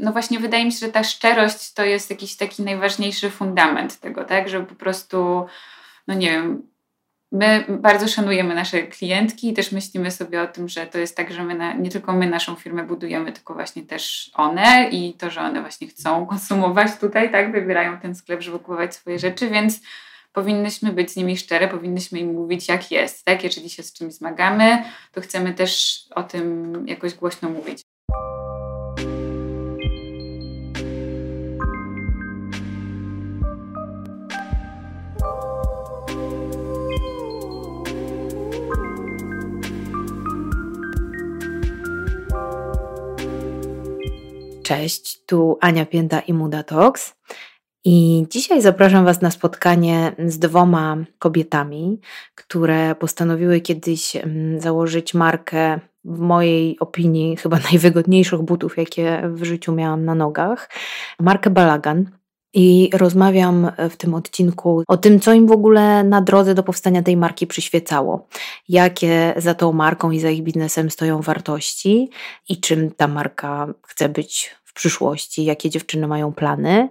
no właśnie wydaje mi się, że ta szczerość to jest jakiś taki najważniejszy fundament tego, tak? Żeby po prostu, no nie wiem, my bardzo szanujemy nasze klientki i też myślimy sobie o tym, że to jest tak, że my na, nie tylko my naszą firmę budujemy, tylko właśnie też one i to, że one właśnie chcą konsumować tutaj, tak? Wybierają ten sklep, żeby kupować swoje rzeczy, więc powinnyśmy być z nimi szczere, powinnyśmy im mówić, jak jest. Tak? Jeżeli się z czymś zmagamy, to chcemy też o tym jakoś głośno mówić. Cześć, tu Ania Pięta i Muda Talks. I dzisiaj zapraszam Was na spotkanie z dwoma kobietami, które postanowiły kiedyś mm, założyć markę, w mojej opinii, chyba najwygodniejszych butów, jakie w życiu miałam na nogach, markę Balagan. I rozmawiam w tym odcinku o tym, co im w ogóle na drodze do powstania tej marki przyświecało, jakie za tą marką i za ich biznesem stoją wartości i czym ta marka chce być w przyszłości, jakie dziewczyny mają plany.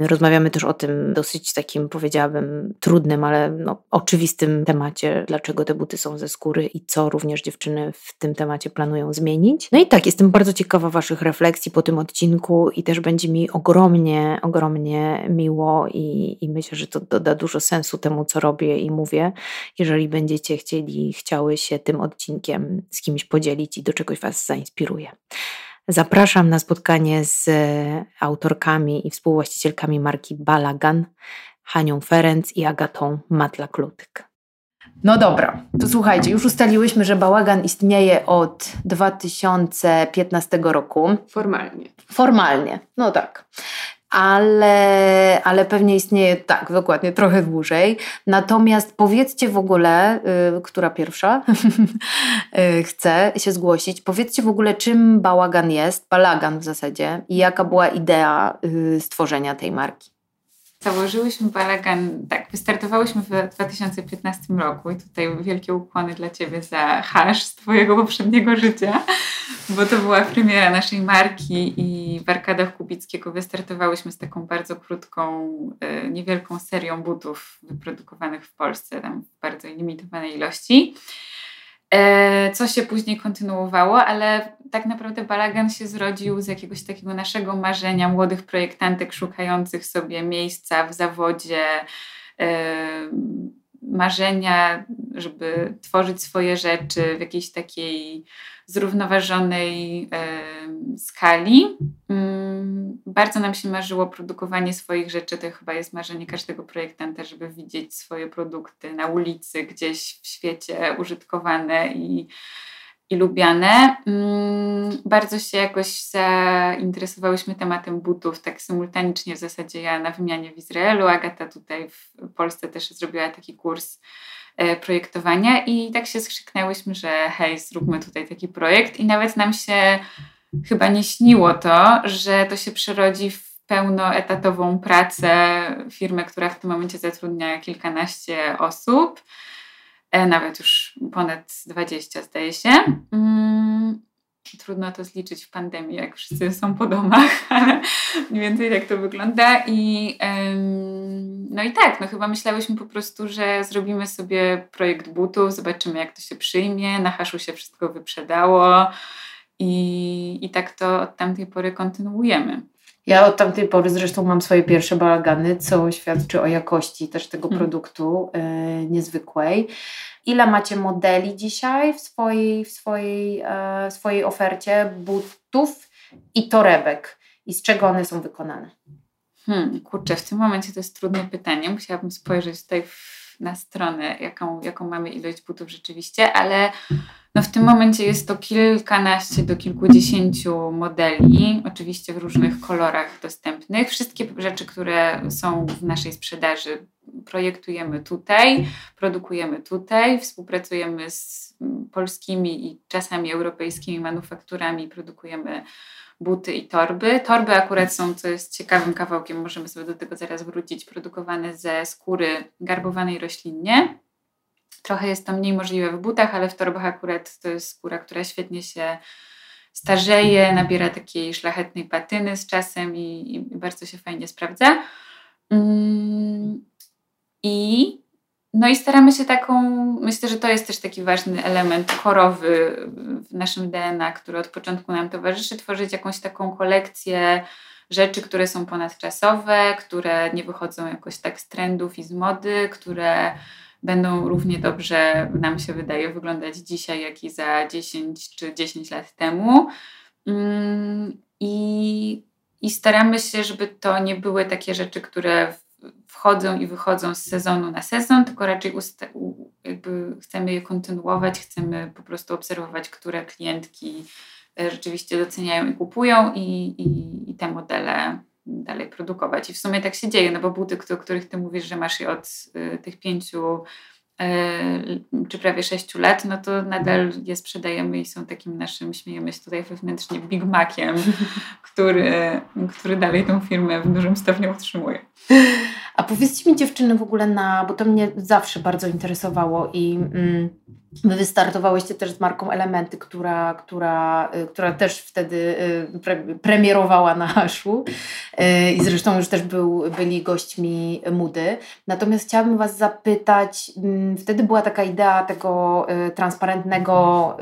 Rozmawiamy też o tym dosyć takim, powiedziałabym, trudnym, ale no, oczywistym temacie, dlaczego te buty są ze skóry i co również dziewczyny w tym temacie planują zmienić. No i tak, jestem bardzo ciekawa Waszych refleksji po tym odcinku i też będzie mi ogromnie, ogromnie miło i, i myślę, że to doda dużo sensu temu, co robię i mówię, jeżeli będziecie chcieli, chciały się tym odcinkiem z kimś podzielić i do czegoś Was zainspiruje. Zapraszam na spotkanie z e, autorkami i współwłaścicielkami marki Balagan, Hanią Ferenc i Agatą Matla-Klutyk. No dobra, to słuchajcie, już ustaliłyśmy, że bałagan istnieje od 2015 roku. Formalnie. Formalnie, no tak ale, ale pewnie istnieje tak, dokładnie, trochę dłużej. Natomiast powiedzcie w ogóle, y, która pierwsza y, chce się zgłosić, powiedzcie w ogóle, czym bałagan jest, balagan w zasadzie, i jaka była idea y, stworzenia tej marki. Założyłyśmy balagan, tak, wystartowałyśmy w 2015 roku i tutaj wielkie ukłony dla Ciebie za hash z Twojego poprzedniego życia, bo to była premiera naszej marki i w Arkadach Kubickiego wystartowałyśmy z taką bardzo krótką, e, niewielką serią butów wyprodukowanych w Polsce, tam w bardzo limitowanej ilości. E, co się później kontynuowało, ale tak naprawdę balagan się zrodził z jakiegoś takiego naszego marzenia młodych projektantek szukających sobie miejsca w zawodzie, e, marzenia, żeby tworzyć swoje rzeczy w jakiejś takiej zrównoważonej skali. Bardzo nam się marzyło produkowanie swoich rzeczy. To chyba jest marzenie każdego projektanta, żeby widzieć swoje produkty na ulicy, gdzieś w świecie użytkowane i, i lubiane. Mm, bardzo się jakoś zainteresowałyśmy tematem butów, tak symultanicznie w zasadzie ja na wymianie w Izraelu, Agata tutaj w Polsce też zrobiła taki kurs E, projektowania i tak się skrzyknęłyśmy, że hej, zróbmy tutaj taki projekt i nawet nam się chyba nie śniło to, że to się przerodzi w pełnoetatową pracę firmy, która w tym momencie zatrudnia kilkanaście osób, e, nawet już ponad 20 zdaje się. Mm, trudno to zliczyć w pandemii, jak wszyscy są po domach, ale mniej więcej tak to wygląda. I no i tak, no chyba myślałyśmy po prostu, że zrobimy sobie projekt butów, zobaczymy jak to się przyjmie. Na haszu się wszystko wyprzedało i, i tak to od tamtej pory kontynuujemy. Ja od tamtej pory zresztą mam swoje pierwsze balagany, co świadczy o jakości też tego hmm. produktu e, niezwykłej. Ile macie modeli dzisiaj w swojej, w swojej, e, swojej ofercie butów i torebek? I z czego one są wykonane? Hmm, kurczę, w tym momencie to jest trudne pytanie. Musiałabym spojrzeć tutaj w, na stronę, jaką, jaką mamy ilość butów rzeczywiście, ale no w tym momencie jest to kilkanaście do kilkudziesięciu modeli, oczywiście w różnych kolorach dostępnych. Wszystkie rzeczy, które są w naszej sprzedaży, projektujemy tutaj, produkujemy tutaj, współpracujemy z polskimi i czasami europejskimi manufakturami, produkujemy buty i torby. Torby akurat są, co jest ciekawym kawałkiem, możemy sobie do tego zaraz wrócić, produkowane ze skóry garbowanej roślinnie. Trochę jest to mniej możliwe w butach, ale w torbach akurat to jest skóra, która świetnie się starzeje, nabiera takiej szlachetnej patyny z czasem i, i bardzo się fajnie sprawdza. Mm, I no i staramy się taką, myślę, że to jest też taki ważny element korowy w naszym DNA, który od początku nam towarzyszy, tworzyć jakąś taką kolekcję rzeczy, które są ponadczasowe, które nie wychodzą jakoś tak z trendów i z mody, które będą równie dobrze, nam się wydaje, wyglądać dzisiaj, jak i za 10 czy 10 lat temu. Mm, I, i staramy się, żeby to nie były takie rzeczy, które wchodzą i wychodzą z sezonu na sezon, tylko raczej chcemy je kontynuować, chcemy po prostu obserwować, które klientki e, rzeczywiście doceniają i kupują i, i, i te modele dalej produkować. I w sumie tak się dzieje, no bo buty, o których ty mówisz, że masz je od y, tych pięciu y, czy prawie sześciu lat, no to nadal je sprzedajemy i są takim naszym, śmiejemy się tutaj wewnętrznie, Big Maciem, który, który dalej tą firmę w dużym stopniu utrzymuje. A powiedzcie mi dziewczyny w ogóle na, bo to mnie zawsze bardzo interesowało i mm, Wy wystartowałyście też z marką Elementy, która, która, y, która też wtedy y, pre, premierowała na Haszu y, i zresztą już też był, byli gośćmi Mudy. Natomiast chciałabym Was zapytać, mm, wtedy była taka idea tego transparentnego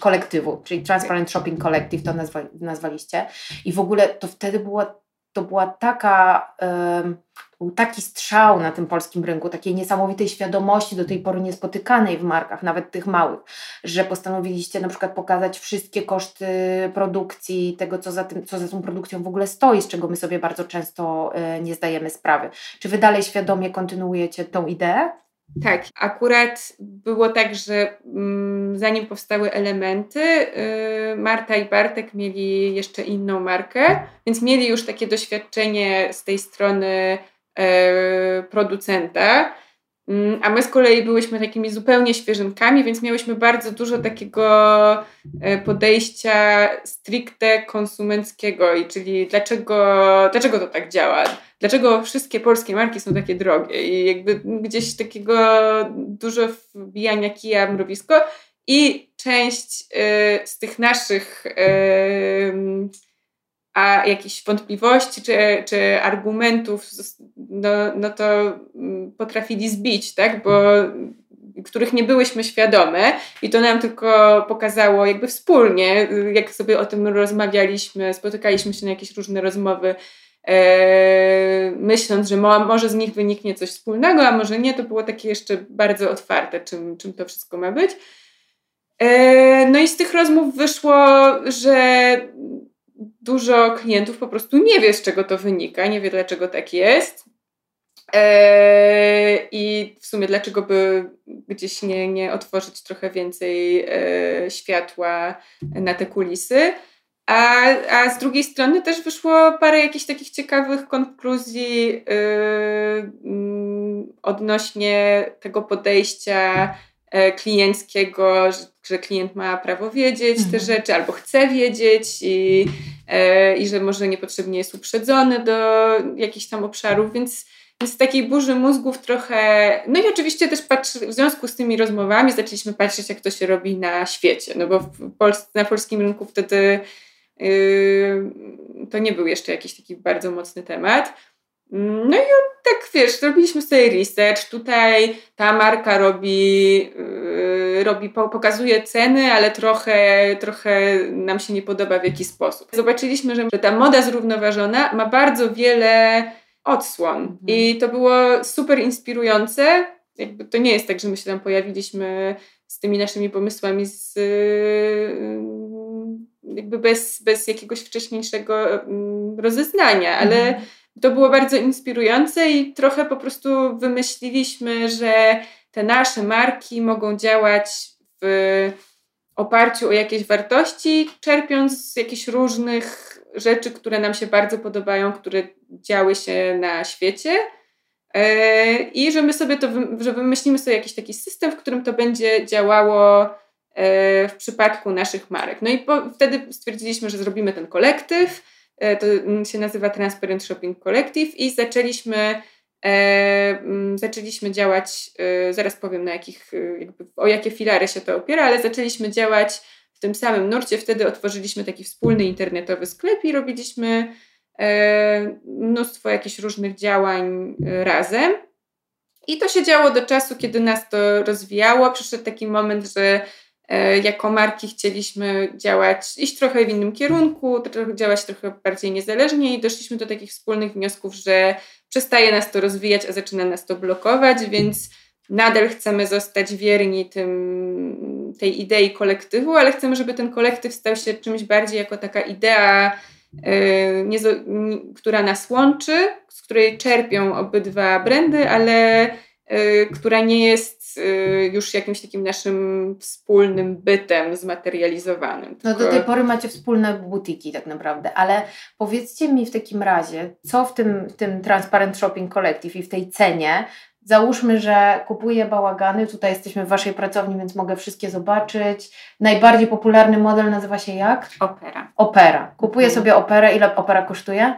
kolektywu, czyli Transparent Shopping Collective to nazwa, nazwaliście i w ogóle to wtedy była, to była taka był taki strzał na tym polskim rynku, takiej niesamowitej świadomości do tej pory niespotykanej w markach, nawet tych małych, że postanowiliście na przykład pokazać wszystkie koszty produkcji, tego co za, tym, co za tą produkcją w ogóle stoi, z czego my sobie bardzo często e, nie zdajemy sprawy. Czy wy dalej świadomie kontynuujecie tą ideę? Tak, akurat było tak, że mm, zanim powstały elementy, y, Marta i Bartek mieli jeszcze inną markę, więc mieli już takie doświadczenie z tej strony producenta. Mm, a my z kolei byłyśmy takimi zupełnie świeżynkami, więc miałyśmy bardzo dużo takiego e, podejścia stricte konsumenckiego, i czyli dlaczego, dlaczego to tak działa, dlaczego wszystkie polskie marki są takie drogie? I jakby gdzieś takiego dużo wbijania kija w mrowisko. I część y, z tych naszych a jakichś wątpliwości czy, czy argumentów, no, no to mm, potrafili zbić, tak? Bo których nie byłyśmy świadome i to nam tylko pokazało jakby wspólnie, jak sobie o tym rozmawialiśmy, spotykaliśmy się na jakieś różne rozmowy, e, myśląc, że mo, może z nich wyniknie coś wspólnego, a może nie, to było takie jeszcze bardzo otwarte, czym, czym to wszystko ma być. E, no i z tych rozmów wyszło, że dużo klientów po prostu nie wie, z czego to wynika, nie wie, dlaczego tak jest. Eee, I w sumie, dlaczego by gdzieś nie, nie otworzyć trochę więcej e, światła na te kulisy. A, a z drugiej strony też wyszło parę jakichś takich ciekawych konkluzji e, mm, odnośnie tego podejścia e, klienckiego, że, że klient ma prawo wiedzieć mhm. te rzeczy albo chce wiedzieć i, e, i że może niepotrzebnie jest uprzedzony do jakichś tam obszarów, więc, z takiej burzy mózgów trochę. No i oczywiście też patrzy, w związku z tymi rozmowami zaczęliśmy patrzeć, jak to się robi na świecie, no bo na polskim rynku wtedy yy, to nie był jeszcze jakiś taki bardzo mocny temat. No i tak wiesz, robiliśmy sobie research. Tutaj ta marka robi, yy, robi pokazuje ceny, ale trochę, trochę nam się nie podoba w jaki sposób. Zobaczyliśmy, że ta moda zrównoważona ma bardzo wiele odsłon mhm. i to było super inspirujące. Jakby to nie jest tak, że my się tam pojawiliśmy z tymi naszymi pomysłami z, yy, jakby bez, bez jakiegoś wcześniejszego yy, rozeznania, ale mhm to było bardzo inspirujące i trochę po prostu wymyśliliśmy, że te nasze marki mogą działać w oparciu o jakieś wartości, czerpiąc z jakichś różnych rzeczy, które nam się bardzo podobają, które działy się na świecie. E, I że my sobie to, że wymyślimy sobie jakiś taki system, w którym to będzie działało e, w przypadku naszych marek. No i po, wtedy stwierdziliśmy, że zrobimy ten kolektyw, to się nazywa Transparent Shopping Collective i zaczęliśmy E, zaczęliśmy działać, e, zaraz powiem na jakich, jakby, o jakie filary się to opiera, ale zaczęliśmy działać w tym samym nurcie wtedy otworzyliśmy taki wspólny internetowy sklep i robiliśmy e, mnóstwo jakichś różnych działań e, razem. I to się działo do czasu, kiedy nas to rozwijało. Przyszedł taki moment, że e, jako marki chcieliśmy działać, iść trochę w innym kierunku, działać trochę bardziej niezależnie i doszliśmy do takich wspólnych wniosków, że przestaje nas to rozwijać, a zaczyna nas to blokować, więc nadal chcemy zostać wierni tym, tej idei kolektywu, ale chcemy, żeby ten kolektyw stał się czymś bardziej jako taka idea, nie, która nas łączy, z której czerpią obydwa brandy, ale która nie jest yy, już jakimś takim naszym wspólnym bytem zmaterializowanym. No do tej pory macie wspólne butiki tak naprawdę, ale powiedzcie mi w takim razie, co w tym, tym Transparent Shopping Collective i w tej cenie Załóżmy, że kupuję bałagany, tutaj jesteśmy w Waszej pracowni, więc mogę wszystkie zobaczyć. Najbardziej popularny model nazywa się jak? Opera. Opera. Kupuję mhm. sobie operę. Ile opera kosztuje?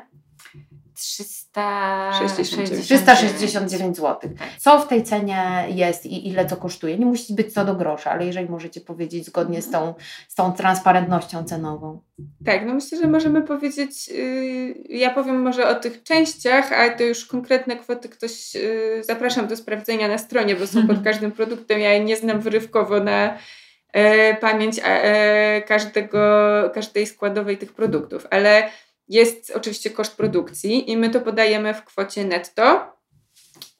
369, 369 zł. Co w tej cenie jest i ile to kosztuje? Nie musi być co do grosza, ale jeżeli możecie powiedzieć zgodnie z tą, z tą transparentnością cenową. Tak, no myślę, że możemy powiedzieć, yy, ja powiem może o tych częściach, ale to już konkretne kwoty ktoś, yy, zapraszam do sprawdzenia na stronie, bo są pod każdym produktem, ja je nie znam wyrywkowo na e, pamięć e, każdego, każdej składowej tych produktów, ale jest oczywiście koszt produkcji i my to podajemy w kwocie netto,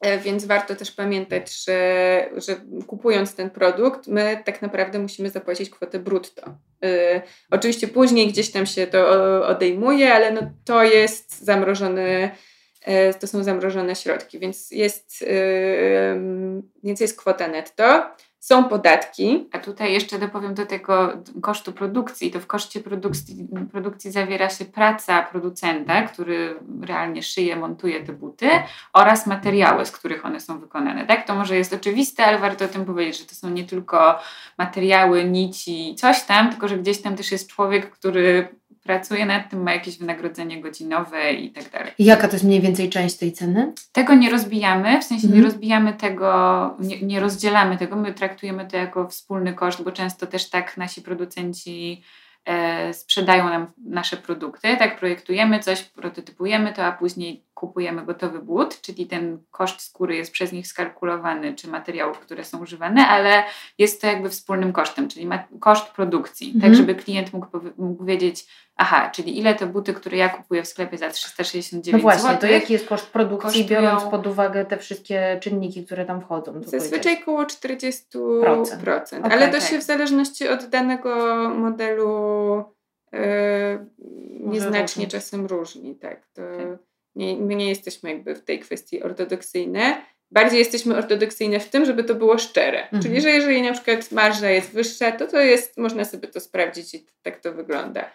e, więc warto też pamiętać, że, że kupując ten produkt, my tak naprawdę musimy zapłacić kwotę brutto. Yy, oczywiście później gdzieś tam się to odejmuje, ale no to jest zamrożony, yy, to są zamrożone środki, więc jest, yy, więc jest kwota netto. Są podatki. A tutaj jeszcze dopowiem do tego kosztu produkcji. To w koszcie produkcji, produkcji zawiera się praca producenta, który realnie szyje, montuje te buty oraz materiały, z których one są wykonane. Tak? To może jest oczywiste, ale warto o tym powiedzieć, że to są nie tylko materiały, nici, coś tam, tylko że gdzieś tam też jest człowiek, który pracuje nad tym, ma jakieś wynagrodzenie godzinowe i tak dalej. I jaka to jest mniej więcej część tej ceny? Tego nie rozbijamy, w sensie nie mhm. rozbijamy tego, nie, nie rozdzielamy tego, my traktujemy to jako wspólny koszt, bo często też tak nasi producenci e, sprzedają nam nasze produkty, tak projektujemy coś, prototypujemy to, a później kupujemy gotowy but, czyli ten koszt skóry jest przez nich skalkulowany, czy materiałów, które są używane, ale jest to jakby wspólnym kosztem, czyli koszt produkcji, tak mhm. tak żeby klient mógł, mógł wiedzieć, aha, czyli ile te buty, które ja kupuję w sklepie za 369 No właśnie, zł, to jaki jest koszt produkcji, kosztują... biorąc pod uwagę te wszystkie czynniki, które tam wchodzą? Zazwyczaj około 40%, procent. Okay, ale to tak. się w zależności od danego modelu yy, nieznacznie czasem różni, tak. To... tak nie, my nie jesteśmy jakby w tej kwestii ortodoksyjne. Bardziej jesteśmy ortodoksyjne w tym, żeby to było szczere. Mhm. Czyli, że jeżeli na przykład marża jest wyższa, to to jest, można sobie to sprawdzić i tak to wygląda.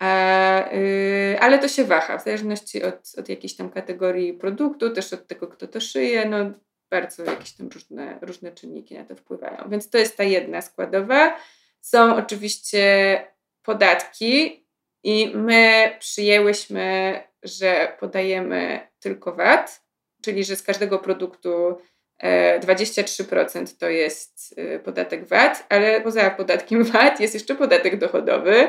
A, yy, ale to się waha w zależności od, od jakiejś tam kategorii produktu, też od tego, kto to szyje. No, bardzo jakieś tam różne, różne czynniki na to wpływają. Więc to jest ta jedna składowa. Są oczywiście podatki, i my przyjęłyśmy że podajemy tylko VAT, czyli że z każdego produktu 23% e, to jest e, podatek VAT, ale poza podatkiem VAT jest jeszcze podatek dochodowy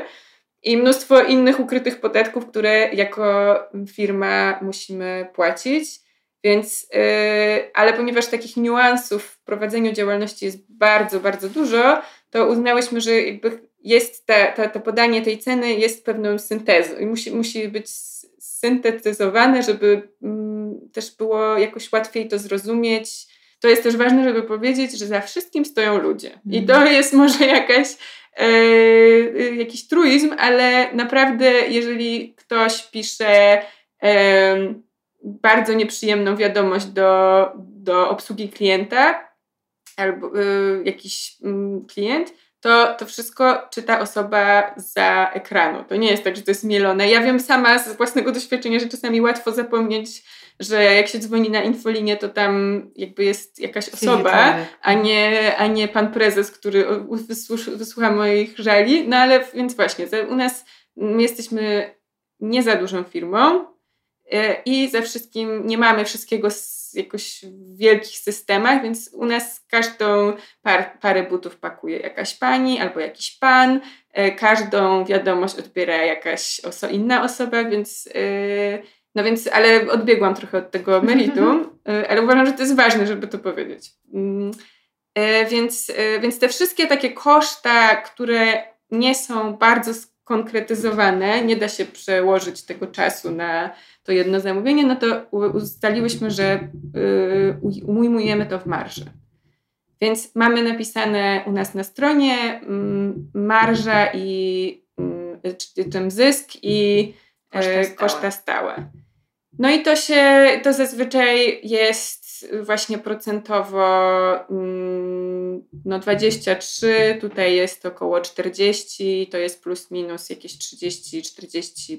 i mnóstwo innych ukrytych podatków, które jako firma musimy płacić. Więc, yy, ale ponieważ takich niuansów w prowadzeniu działalności jest bardzo, bardzo dużo, to uznałyśmy, że jakby jest ta, ta, to podanie tej ceny jest pewną syntezą i musi, musi być syntetyzowane, żeby mm, też było jakoś łatwiej to zrozumieć. To jest też ważne, żeby powiedzieć, że za wszystkim stoją ludzie. I mhm. to jest może jakaś, e, jakiś truizm, ale naprawdę, jeżeli ktoś pisze e, bardzo nieprzyjemną wiadomość do, do obsługi klienta albo e, jakiś mm, klient, to to wszystko czyta osoba za ekranu. To nie jest tak, że to jest mielone. Ja wiem sama z własnego doświadczenia, że czasami łatwo zapomnieć, że jak się dzwoni na infolinię, to tam jakby jest jakaś osoba, a nie, a nie pan prezes, który wysłucha moich żali. No ale więc właśnie, u nas jesteśmy nie za dużą firmą e, i ze wszystkim nie mamy wszystkiego jakoś w wielkich systemach, więc u nas każdą par, parę butów pakuje jakaś pani albo jakiś pan, e, każdą wiadomość odbiera jakaś oso inna osoba, więc e, no więc, ale odbiegłam trochę od tego meritum, e, ale uważam, że to jest ważne, żeby to powiedzieć. Mm, więc, więc te wszystkie takie koszta, które nie są bardzo skonkretyzowane, nie da się przełożyć tego czasu na to jedno zamówienie, no to ustaliłyśmy, że y, ujmujemy to w marży. Więc mamy napisane u nas na stronie mm, marża i mm, ten zysk i koszta e, stałe. koszta stałe. No i to się, to zazwyczaj jest właśnie procentowo mm, no 23, tutaj jest około 40, to jest plus minus jakieś 30-40%,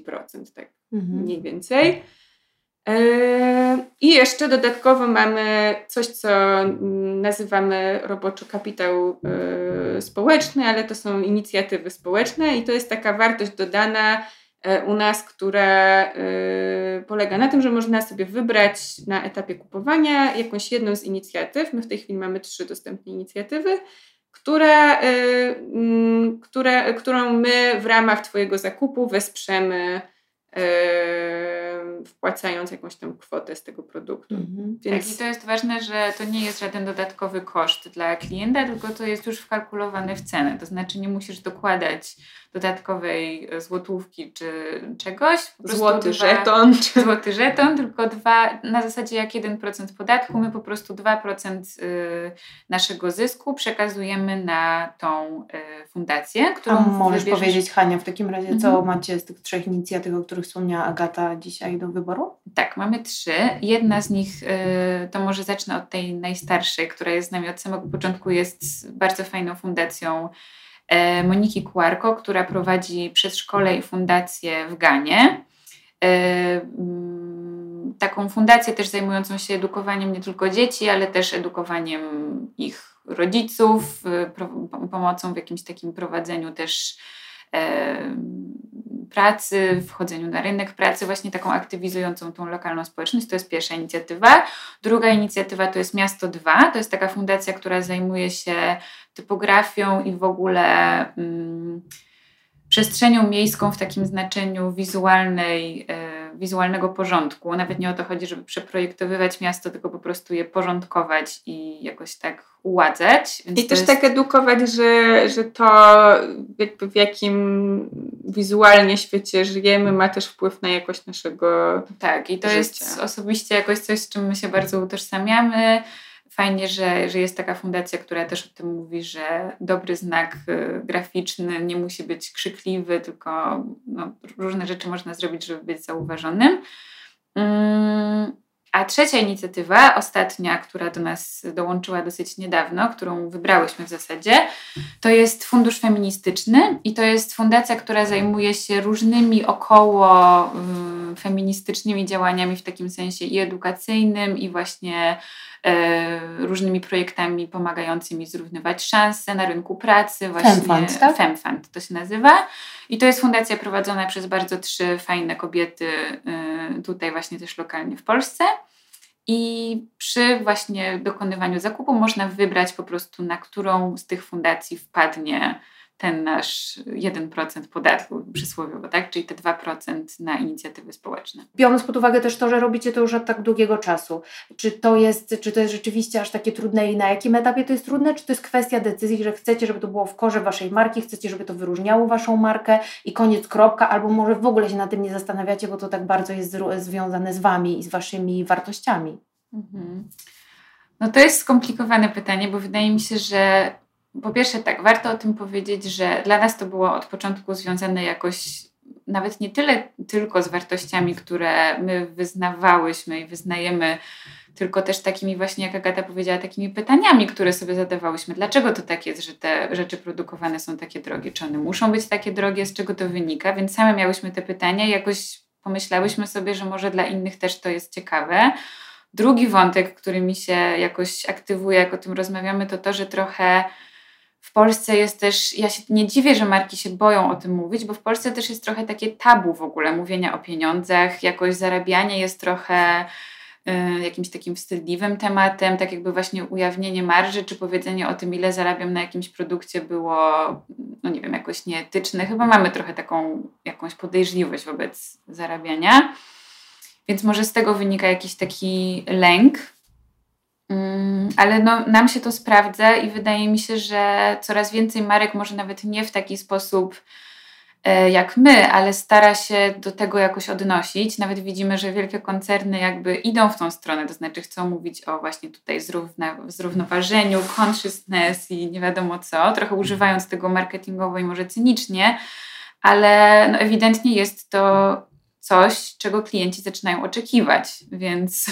tak mhm. mniej więcej. E, I jeszcze dodatkowo mamy coś, co nazywamy roboczo kapitał e, społeczny, ale to są inicjatywy społeczne i to jest taka wartość dodana u nas, która e, polega na tym, że można sobie wybrać na etapie kupowania jakąś jedną z inicjatyw. My w tej chwili mamy trzy dostępne inicjatywy, która, e, która, którą my w ramach Twojego zakupu wesprzemy wpłacając jakąś tam kwotę z tego produktu. Mhm. Więc... Tak, i to jest ważne, że to nie jest żaden dodatkowy koszt dla klienta, tylko to jest już wkalkulowane w cenę. To znaczy nie musisz dokładać dodatkowej złotówki czy czegoś. Złoty dwa, żeton. Złoty żeton, tylko dwa, na zasadzie jak 1% podatku, my po prostu 2% y, naszego zysku przekazujemy na tą y, fundację, którą A możesz wybierzesz... powiedzieć Hania w takim razie, co mhm. macie z tych trzech inicjatyw, o których wspomniała Agata dzisiaj do wyboru? Tak, mamy trzy. Jedna z nich, y, to może zacznę od tej najstarszej, która jest z nami od samego początku, jest bardzo fajną fundacją E, Moniki Kuarko, która prowadzi przedszkole i fundację w Ganie. E, mm, taką fundację też zajmującą się edukowaniem nie tylko dzieci, ale też edukowaniem ich rodziców, e, pomocą w jakimś takim prowadzeniu też pracy, wchodzeniu na rynek pracy, właśnie taką aktywizującą tą lokalną społeczność. To jest pierwsza inicjatywa. Druga inicjatywa to jest Miasto 2. To jest taka fundacja, która zajmuje się typografią i w ogóle mm, przestrzenią miejską w takim znaczeniu wizualnej, e, wizualnego porządku. Nawet nie o to chodzi, żeby przeprojektowywać miasto, tylko po prostu je porządkować i jakoś tak uładzać. I też jest... tak edukować, że, że to jakby w jakim wizualnie świecie żyjemy ma też wpływ na jakość naszego Tak, i to życia. jest osobiście jakoś coś, z czym my się bardzo utożsamiamy fajnie, że, że jest taka fundacja, która też o tym mówi, że dobry znak y, graficzny nie musi być krzykliwy, tylko no, różne rzeczy można zrobić, żeby być zauważonym. Mm, a trzecia inicjatywa, ostatnia, która do nas dołączyła dosyć niedawno, którą wybrałyśmy w zasadzie, to jest Fundusz Feministyczny i to jest fundacja, która zajmuje się różnymi około y, feministycznymi działaniami w takim sensie i edukacyjnym, i właśnie E, różnymi projektami pomagającymi zrównywać szanse na rynku pracy. Właśnie Femfund, tak? Femfund to się nazywa. I to jest fundacja prowadzona przez bardzo trzy fajne kobiety e, tutaj właśnie też lokalnie w Polsce. I przy właśnie dokonywaniu zakupu można wybrać po prostu, na którą z tych fundacji wpadnie ten nasz 1% podatku przysłowiowo, tak? czyli te 2% na inicjatywy społeczne. Biorąc pod uwagę też to, że robicie to już od tak długiego czasu, czy to jest, czy to jest rzeczywiście aż takie trudne i na jakim etapie to jest trudne, czy to jest kwestia decyzji, że chcecie, żeby to było w korze waszej marki, chcecie, żeby to wyróżniało waszą markę i koniec kropka, albo może w ogóle się na tym nie zastanawiacie, bo to tak bardzo jest związane z wami i z waszymi wartościami? Mhm. No to jest skomplikowane pytanie, bo wydaje mi się, że po pierwsze tak, warto o tym powiedzieć, że dla nas to było od początku związane jakoś nawet nie tyle tylko z wartościami, które my wyznawałyśmy i wyznajemy, tylko też takimi właśnie, jak Agata powiedziała, takimi pytaniami, które sobie zadawałyśmy. Dlaczego to tak jest, że te rzeczy produkowane są takie drogie? Czy one muszą być takie drogie? Z czego to wynika? Więc same miałyśmy te pytania i jakoś pomyślałyśmy sobie, że może dla innych też to jest ciekawe. Drugi wątek, który mi się jakoś aktywuje, jak o tym rozmawiamy, to to, że trochę w Polsce jest też, ja się nie dziwię, że marki się boją o tym mówić, bo w Polsce też jest trochę takie tabu w ogóle mówienia o pieniądzach, jakoś zarabianie jest trochę y, jakimś takim wstydliwym tematem, tak jakby właśnie ujawnienie marży, czy powiedzenie o tym, ile zarabiam na jakimś produkcie było, no nie wiem, jakoś nieetyczne. Chyba mamy trochę taką jakąś podejrzliwość wobec zarabiania. Więc może z tego wynika jakiś taki lęk, ale no, nam się to sprawdza i wydaje mi się, że coraz więcej marek może nawet nie w taki sposób e, jak my, ale stara się do tego jakoś odnosić. Nawet widzimy, że wielkie koncerny jakby idą w tą stronę, to znaczy chcą mówić o właśnie tutaj zrówna, zrównoważeniu, consciousness i nie wiadomo co, trochę używając tego marketingowo i może cynicznie, ale no ewidentnie jest to coś, czego klienci zaczynają oczekiwać, więc,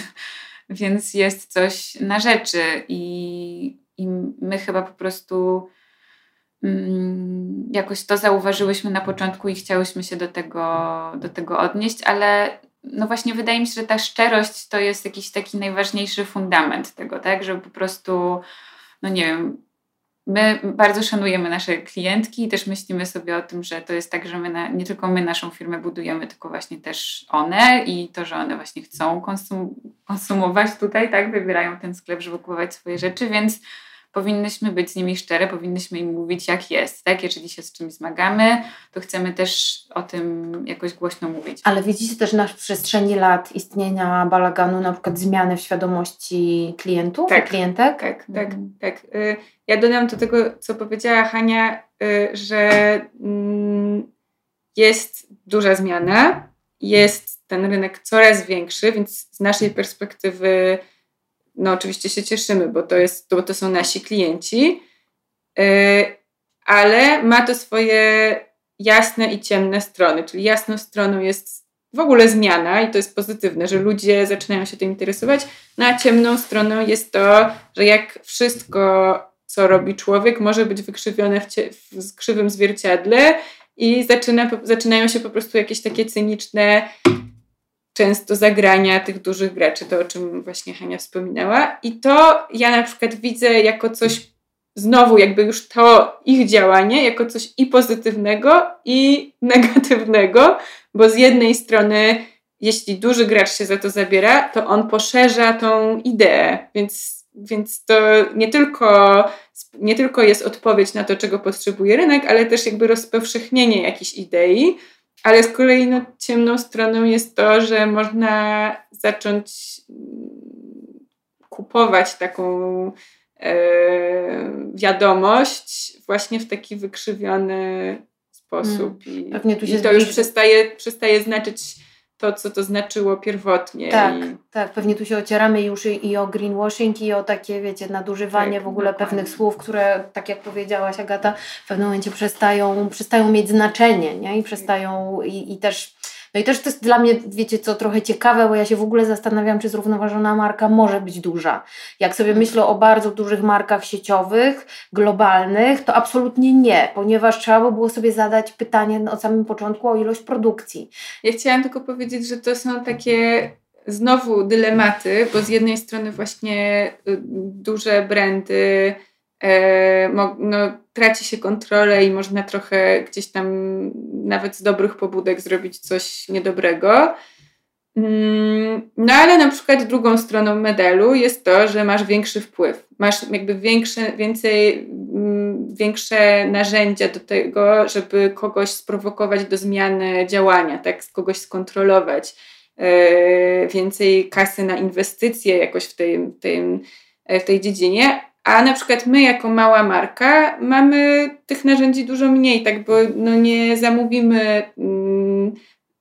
więc jest coś na rzeczy i, i my chyba po prostu mm, jakoś to zauważyłyśmy na początku i chciałyśmy się do tego, do tego odnieść, ale no właśnie wydaje mi się, że ta szczerość to jest jakiś taki najważniejszy fundament tego, tak, żeby po prostu, no nie wiem, My bardzo szanujemy nasze klientki i też myślimy sobie o tym, że to jest tak, że my na, nie tylko my naszą firmę budujemy, tylko właśnie też one i to, że one właśnie chcą konsum konsumować tutaj, tak, wybierają ten sklep, żeby kupować swoje rzeczy, więc powinnyśmy być z nimi szczere, powinnyśmy im mówić, jak jest. Tak? Jeżeli się z czymś zmagamy, to chcemy też o tym jakoś głośno mówić. Ale widzicie też na przestrzeni lat istnienia balaganu, na przykład zmiany w świadomości klientów tak, klientek? Tak, tak, mhm. tak. Y, ja dodam do tego, co powiedziała Hania, y, że mm, jest duża zmiana, jest ten rynek coraz większy, więc z naszej perspektywy no oczywiście się cieszymy, bo to, jest, bo to są nasi klienci, yy, ale ma to swoje jasne i ciemne strony, czyli jasną stroną jest w ogóle zmiana i to jest pozytywne, że ludzie zaczynają się tym interesować, no a ciemną stroną jest to, że jak wszystko, co robi człowiek, może być wykrzywione w, w krzywym zwierciadle i zaczyna, zaczynają się po prostu jakieś takie cyniczne często zagrania tych dużych graczy, to o czym właśnie Hania wspominała. I to ja na przykład widzę jako coś, znowu jakby już to ich działanie, jako coś i pozytywnego, i negatywnego, bo z jednej strony, jeśli duży gracz się za to zabiera, to on poszerza tą ideę, więc, więc to nie tylko, nie tylko jest odpowiedź na to, czego potrzebuje rynek, ale też jakby rozpowszechnienie jakiejś idei. Ale z kolei no, ciemną stroną jest to, że można zacząć mm, kupować taką e, wiadomość właśnie w taki wykrzywiony sposób. Hmm. I, i to już przestaje, przestaje znaczyć to, co to znaczyło pierwotnie. Tak, i... tak. Pewnie tu się ocieramy już i, o greenwashing, i o takie, wiecie, nadużywanie tak, w ogóle dokładnie. pewnych słów, które, tak jak powiedziałaś Agata, w pewnym momencie przestają, przestają mieć znaczenie, nie? I przestają, i, i też no i też to jest dla mnie, wiecie co, trochę ciekawe, bo ja się w ogóle zastanawiam, czy zrównoważona marka może być duża. Jak sobie myślę o bardzo dużych markach sieciowych, globalnych, to absolutnie nie, ponieważ trzeba by było sobie zadać pytanie od samym początku o ilość produkcji. Ja chciałam tylko powiedzieć, że to są takie znowu dylematy, bo z jednej strony właśnie y, duże brandy E, no, traci się kontrolę i można trochę gdzieś tam nawet z dobrych pobudek zrobić coś niedobrego. Mm, no ale na przykład drugą stroną medalu jest to, że masz większy wpływ. Masz jakby większe, więcej, mm, większe narzędzia do tego, żeby kogoś sprowokować do zmiany działania, tak, kogoś skontrolować. E, więcej kasy na inwestycje jakoś w tej, tej, w tej dziedzinie, a na przykład my, jako mała marka, mamy tych narzędzi dużo mniej, tak, bo no nie zamówimy mm,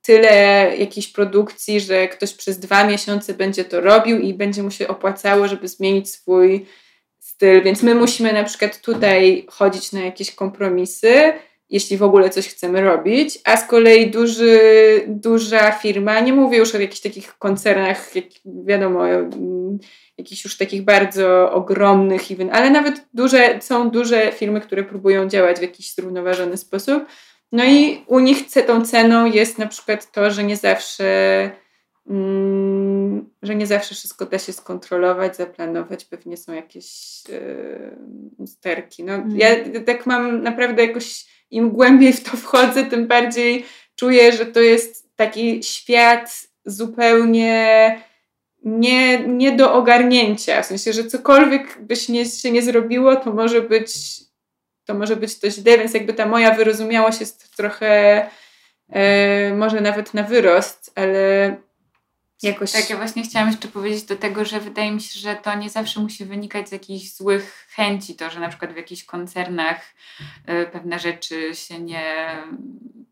tyle jakiejś produkcji, że ktoś przez dwa miesiące będzie to robił i będzie mu się opłacało, żeby zmienić swój styl. Więc my musimy na przykład tutaj chodzić na jakieś kompromisy, jeśli w ogóle coś chcemy robić, a z kolei duży, duża firma, nie mówię już o jakichś takich koncernach, jak wiadomo, jakichś już takich bardzo ogromnych, ale nawet duże, są duże firmy, które próbują działać w jakiś zrównoważony sposób. No i u nich tą ceną jest na przykład to, że nie zawsze mm, że nie zawsze wszystko da się skontrolować, zaplanować, pewnie są jakieś yy, sterki. No, mm. Ja tak mam naprawdę jakoś, im głębiej w to wchodzę, tym bardziej czuję, że to jest taki świat zupełnie nie, nie do ogarnięcia. W sensie, że cokolwiek byś nie, się nie zrobiło, to może być to może być to źle, więc jakby ta moja wyrozumiałość jest trochę e, może nawet na wyrost, ale jakoś... Tak, ja właśnie chciałam jeszcze powiedzieć do tego, że wydaje mi się, że to nie zawsze musi wynikać z jakichś złych chęci, to, że na przykład w jakichś koncernach y, pewne rzeczy się nie,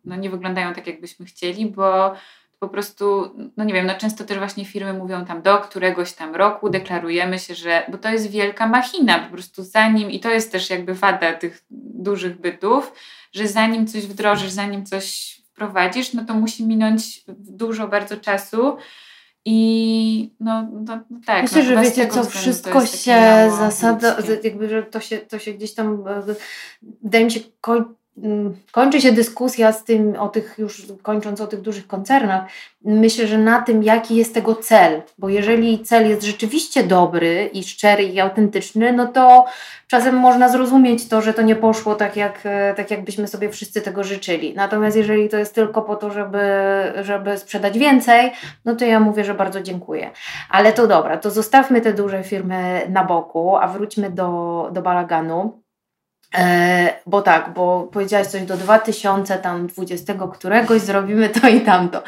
no nie wyglądają tak, jakbyśmy chcieli, bo po prostu, no nie wiem, no często też właśnie firmy mówią tam do któregoś tam roku deklarujemy się, że, bo to jest wielka machina, po prostu zanim, i to jest też jakby wada tych dużych bytów, że zanim coś wdrożysz, zanim coś wprowadzisz, no to musi minąć dużo bardzo czasu, i no, no, no tak. Myślę, no, że wiecie co, wszystko się zasada, jakby, że to się, to się gdzieś tam, e, wydaje mi się, koń, mm, kończy się dyskusja z tym, o tych już kończąc o tych dużych koncernach, myślę, że na tym, jaki jest tego cel, bo jeżeli cel jest rzeczywiście dobry i szczery i autentyczny, no to czasem można zrozumieć to, że to nie poszło tak, jak, e, tak jakbyśmy sobie wszyscy tego życzyli. Natomiast jeżeli to jest tylko po to, żeby, żeby sprzedać więcej, no to ja mówię, że bardzo dziękuję. Ale to dobra, to zostawmy te duże firmy na boku, a wróćmy do, do balaganu. E, bo tak, bo powiedziałaś coś do 2020 któregoś zrobimy to i tamto.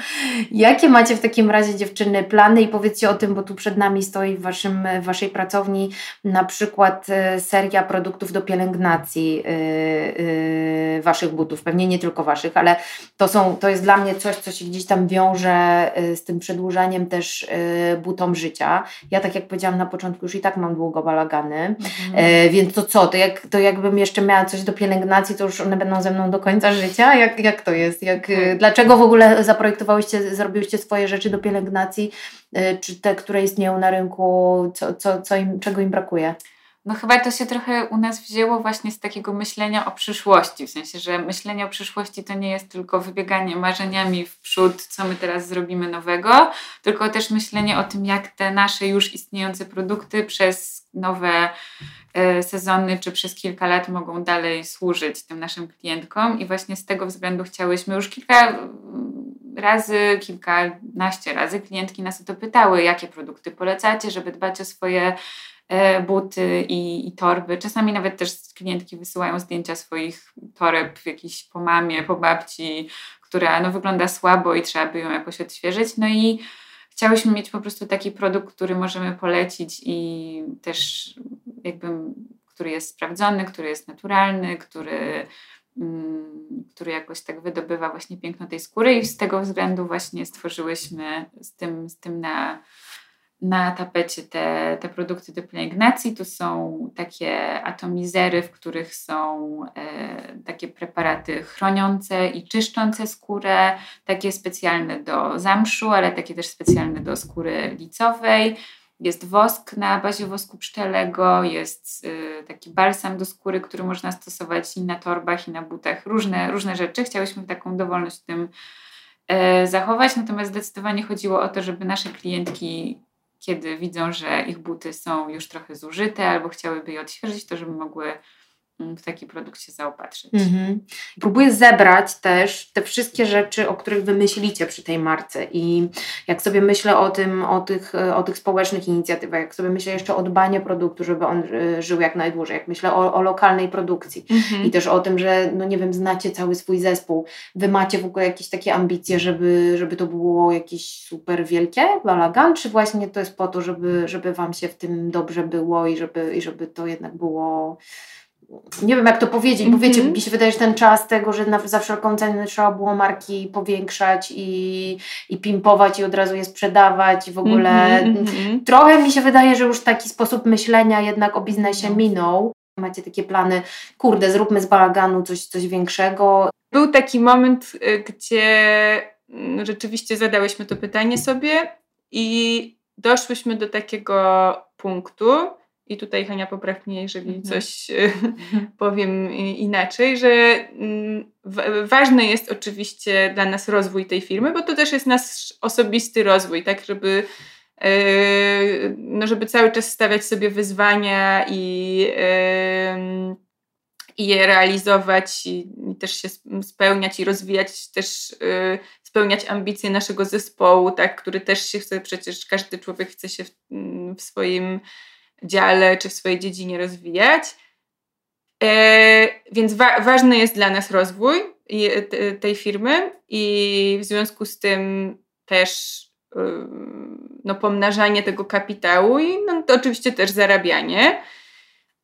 Jakie macie w takim razie dziewczyny plany i powiedzcie o tym, bo tu przed nami stoi w, waszym, w waszej pracowni na przykład e, seria produktów do pielęgnacji yy, waszych butów, pewnie nie tylko waszych, ale to, są, to jest dla mnie coś, co się gdzieś tam wiąże z tym przedłużaniem też butom życia. Ja tak jak powiedziałam na początku już i tak mam długo balagany, mhm. więc to co, to, jak, to jakbym jeszcze jeszcze miała coś do pielęgnacji, to już one będą ze mną do końca życia? Jak, jak to jest? Jak, hmm. Dlaczego w ogóle zaprojektowałyście, zrobiłyście swoje rzeczy do pielęgnacji, y, czy te, które istnieją na rynku, co, co, co im, czego im brakuje? No chyba to się trochę u nas wzięło właśnie z takiego myślenia o przyszłości, w sensie, że myślenie o przyszłości to nie jest tylko wybieganie marzeniami w przód, co my teraz zrobimy nowego, tylko też myślenie o tym, jak te nasze już istniejące produkty przez nowe E, sezony czy przez kilka lat mogą dalej służyć tym naszym klientkom. I właśnie z tego względu chciałyśmy już kilka razy, kilkanaście razy klientki nas o to pytały, jakie produkty polecacie, żeby dbać o swoje buty i, i, torby. Czasami nawet też klientki wysyłają zdjęcia swoich toreb jakiś po mamie, po babci, która no, wygląda słabo i trzeba by ją jakoś odświeżyć. No i chciałyśmy mieć po prostu taki produkt, który możemy polecić i też jakby, który jest sprawdzony, który jest naturalny, który, mm, który jakoś tak wydobywa właśnie piękno tej skóry i z tego względu właśnie stworzyłyśmy z tym, z tym na na tapecie te, te produkty do pielęgnacji. Tu są takie atomizery, w których są e, takie preparaty chroniące i czyszczące skórę, takie specjalne do zamszu, ale takie też specjalne do skóry licowej. Jest wosk na bazie wosku pszczelego, jest y, taki balsam do skóry, który można stosować i na torbach, i na butach. Różne, różne rzeczy. Chciałyśmy taką dowolność w tym e, zachować, natomiast zdecydowanie chodziło o to, żeby nasze klientki kiedy widzą, że ich buty są już trochę zużyte albo chciałyby je odświeżyć, to żeby mogły w taki produkt się zaopatrzyć. Mhm. Próbuję zebrać też te wszystkie rzeczy, o których wy myślicie przy tej marce i jak sobie myślę o tym, o tych, o tych społecznych inicjatywach, jak sobie myślę jeszcze o dbaniu produktu, żeby on y, żył jak najdłużej, jak myślę o, o lokalnej produkcji mhm. i też o tym, że no nie wiem, znacie cały swój zespół, wy macie w ogóle jakieś takie ambicje, żeby, żeby to było jakieś super wielkie, balagan, czy właśnie to jest po to, żeby, żeby wam się w tym dobrze było i żeby, i żeby to jednak było nie wiem jak to powiedzieć, bo wiecie, mm -hmm. mi się wydaje, że ten czas tego, że na, za wszelką cenę trzeba było marki powiększać i, i pimpować i od razu je sprzedawać i w ogóle mm -hmm. trochę mi się wydaje, że już taki sposób myślenia jednak o biznesie no. minął. Macie takie plany, kurde, zróbmy z balaganu coś, coś większego. Był taki moment, y, gdzie mm, rzeczywiście zadałyśmy to pytanie sobie i doszłyśmy do takiego punktu, i tutaj Hania popraw mnie, jeżeli mhm. coś e, powiem inaczej, że mm, ważny jest oczywiście dla nas rozwój tej firmy, bo to też jest nasz osobisty rozwój, tak, żeby e, no, żeby cały czas stawiać sobie wyzwania i, i je realizować i, i, też się spełniać i rozwijać też e, spełniać ambicje naszego zespołu, tak, który też się chce, przecież każdy człowiek chce się w, w swoim dziale czy w swojej dziedzinie rozwijać. E, więc wa ważny jest dla nas rozwój tej firmy i w związku z tym też no, pomnażanie tego kapitału i no, to oczywiście też zarabianie,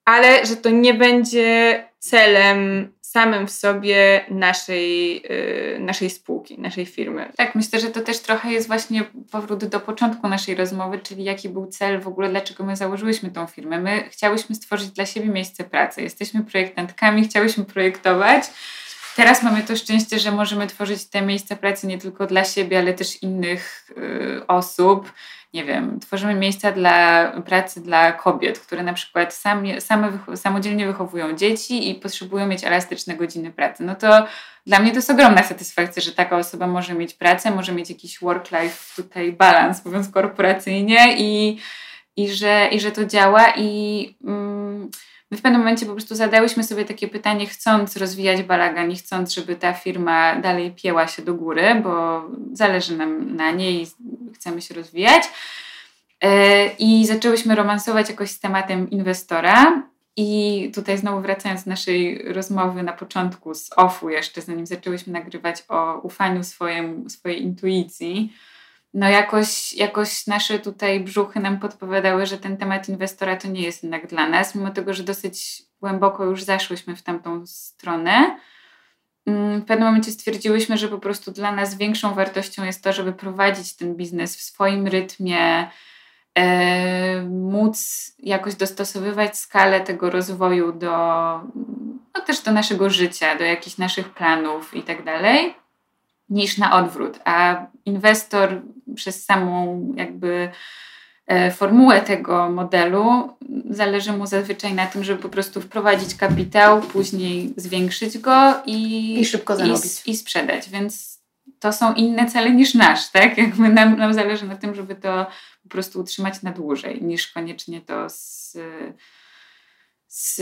ale że to nie będzie celem samym w sobie naszej, yy, naszej spółki, naszej firmy. Tak, myślę, że to też trochę jest właśnie powrót do początku naszej rozmowy, czyli jaki był cel w ogóle, dlaczego my założyłyśmy tą firmę. My chciałyśmy stworzyć dla siebie miejsce pracy. Jesteśmy projektantkami, chciałyśmy projektować. Teraz mamy to szczęście, że możemy tworzyć te miejsca pracy nie tylko dla siebie, ale też innych y, osób nie wiem, tworzymy miejsca dla pracy dla kobiet, które na przykład sami, same samodzielnie wychowują dzieci i potrzebują mieć elastyczne godziny pracy. No to dla mnie to jest ogromna satysfakcja, że taka osoba może mieć pracę, może mieć jakiś work-life tutaj balans, mówiąc korporacyjnie i, i, że, i że to działa i... Mm, My w pewnym momencie po prostu zadałyśmy sobie takie pytanie, chcąc rozwijać balagan i chcąc, żeby ta firma dalej pieła się do góry, bo zależy nam na niej i chcemy się rozwijać. E, I zaczęłyśmy romansować jakoś z tematem inwestora. I tutaj znowu wracając do naszej rozmowy na początku z OFU jeszcze, zanim zaczęłyśmy nagrywać o ufaniu swojemu, swojej intuicji, no jakoś, jakoś nasze tutaj brzuchy nam podpowiadały, że ten temat inwestora to nie jest jednak dla nas, mimo tego, że dosyć głęboko już zaszłyśmy w tamtą stronę. Mm, w pewnym momencie stwierdziłyśmy, że po prostu dla nas większą wartością jest to, żeby prowadzić ten biznes w swoim rytmie, e, móc jakoś dostosowywać skalę tego rozwoju do, no też do naszego życia, do jakichś naszych planów i tak dalej niż na odwrót. A inwestor przez samą jakby e, formułę tego modelu zależy mu zazwyczaj na tym, żeby po prostu wprowadzić kapitał, później zwiększyć go i, I szybko zarobić. I, I, sprzedać. Więc to są inne cele niż nasz, tak? Jakby nam, nam zależy na tym, żeby to po prostu utrzymać na dłużej, niż koniecznie to z z,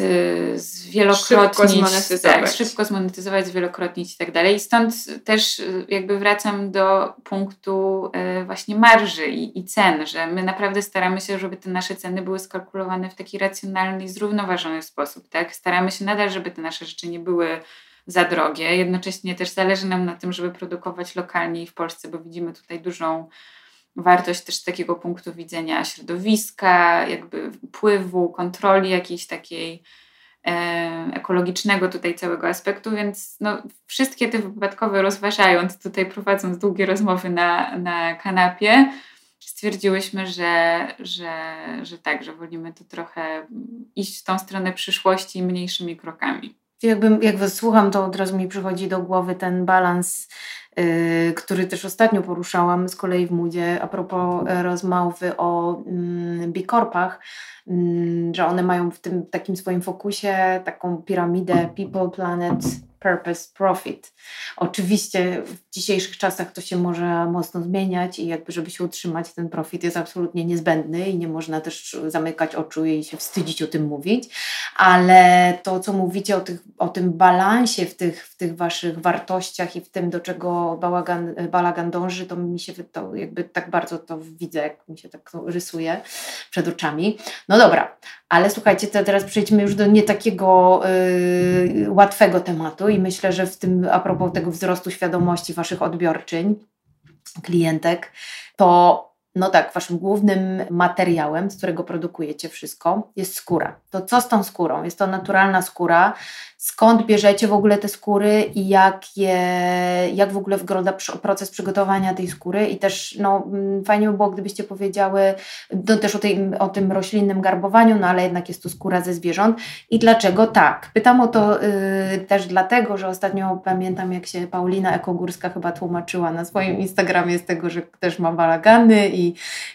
z wielokrotnić, szybko zmonetyzować. Tak, szybko zmonetyzować, zwielokrotnić i tak dalej. Stąd też y, jakby wracam do punktu y, właśnie marży i, i cen, że my naprawdę staramy się, żeby te nasze ceny były skalkulowane w taki racjonalny i zrównoważony sposób. Tak? Staramy się nadal, żeby te nasze rzeczy nie były za drogie. Jednocześnie też zależy nam na tym, żeby produkować lokalnie w Polsce, bo widzimy tutaj dużą wartość też z takiego punktu widzenia środowiska, jakby wpływu, kontroli jakiejś takiej e, ekologicznego tutaj całego aspektu, więc no, wszystkie te wypadkowe rozważając, tutaj prowadząc długie rozmowy na, na kanapie, stwierdziłyśmy, że, że, że tak, że wolimy to trochę iść w tą stronę przyszłości mniejszymi krokami. Jakbym, jak was słucham, to od razu mi przychodzi do głowy ten balans Y, który też ostatnio poruszałam z kolei w Moodzie a propos e, rozmowy o mm, bikorpach, mm, że one mają w tym takim swoim fokusie taką piramidę People, Planet, purpose, profit. Oczywiście w dzisiejszych czasach to się może mocno zmieniać i jakby żeby się utrzymać ten profit jest absolutnie niezbędny i nie można też zamykać oczu i się wstydzić o tym mówić, ale to co mówicie o, tych, o tym balansie w tych, w tych waszych wartościach i w tym do czego bałagan, balagan dąży, to mi się to jakby tak bardzo to widzę, jak mi się tak rysuje przed oczami. No dobra, ale słuchajcie, to teraz przejdźmy już do nie takiego yy, łatwego tematu i myślę, że w tym, a propos tego wzrostu świadomości Waszych odbiorczyń, klientek, to no tak, waszym głównym materiałem, z którego produkujecie wszystko, jest skóra. To co z tą skórą? Jest to naturalna skóra. Skąd bierzecie w ogóle te skóry i jak, je, jak w ogóle wygląda proces przygotowania tej skóry? I też no, mm, fajnie by było, gdybyście powiedziały no, też o, tej, o tym roślinnym garbowaniu, no ale jednak jest to skóra ze zwierząt. I dlaczego tak? Pytam o to yy, też dlatego, że ostatnio pamiętam, jak się Paulina Ekogórska chyba tłumaczyła na swoim Instagramie z tego, że też ma balagany i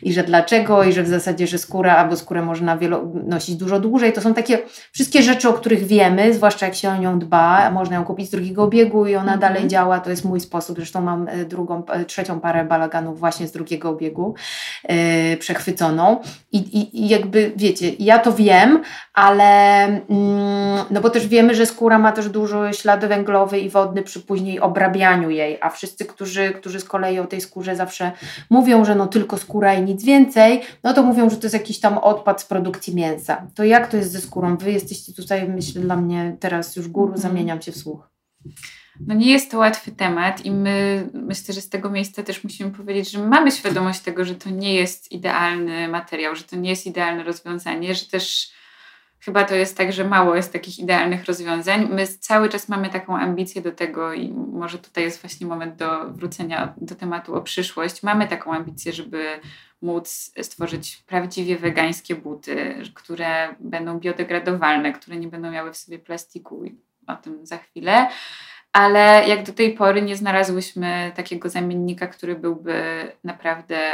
i, że dlaczego, i że w zasadzie, że skóra albo skórę można wielo, nosić dużo dłużej. To są takie wszystkie rzeczy, o których wiemy, zwłaszcza jak się o nią dba. Można ją kupić z drugiego obiegu i ona mhm. dalej działa. To jest mój sposób. Zresztą mam e, drugą, e, trzecią parę balaganów właśnie z drugiego obiegu. yy, przechwyconą. I, i, I jakby wiecie, ja to wiem, ale mm, no bo też wiemy, że skóra ma też dużo ślady węglowy i wodny przy później obrabianiu jej, a wszyscy, którzy, którzy z kolei o tej skórze zawsze mówią, że no tylko skóra i nic więcej, no to mówią, że to jest jakiś tam odpad z produkcji mięsa. To jak to jest ze skórą? Wy jesteście tutaj, myślę, dla mnie teraz już guru, mhm. zamieniam się w słuch. No nie jest to łatwy temat i my myślę, że z tego miejsca też musimy powiedzieć, że mamy świadomość tego, że to nie jest idealny materiał, że to nie jest idealne rozwiązanie, że też chyba to jest tak, że mało jest takich idealnych rozwiązań. My cały czas mamy taką ambicję do tego i może tutaj jest właśnie moment do wrócenia do tematu o przyszłość. Mamy taką ambicję, żeby móc stworzyć prawdziwie wegańskie buty, które będą biodegradowalne, które nie będą miały w sobie plastiku o tym za chwilę. Ale jak do tej pory nie znalazłyśmy takiego zamiennika, który byłby naprawdę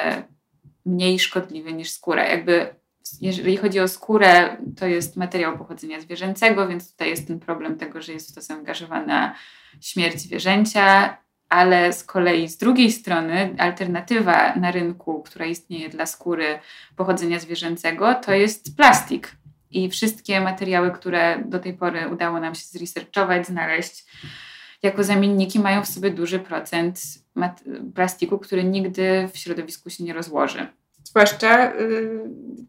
mniej szkodliwy niż skóra. Jakby jeżeli chodzi o skórę, to jest materiał pochodzenia zwierzęcego, więc tutaj jest ten problem tego, że jest w to zaangażowana śmierć zwierzęcia, ale z kolei z drugiej strony alternatywa na rynku, która istnieje dla skóry pochodzenia zwierzęcego, to jest plastik. I wszystkie materiały, które do tej pory udało nam się zresearchować, znaleźć jako zamienniki, mają w sobie duży procent plastiku, który nigdy w środowisku się nie rozłoży. Zwłaszcza y,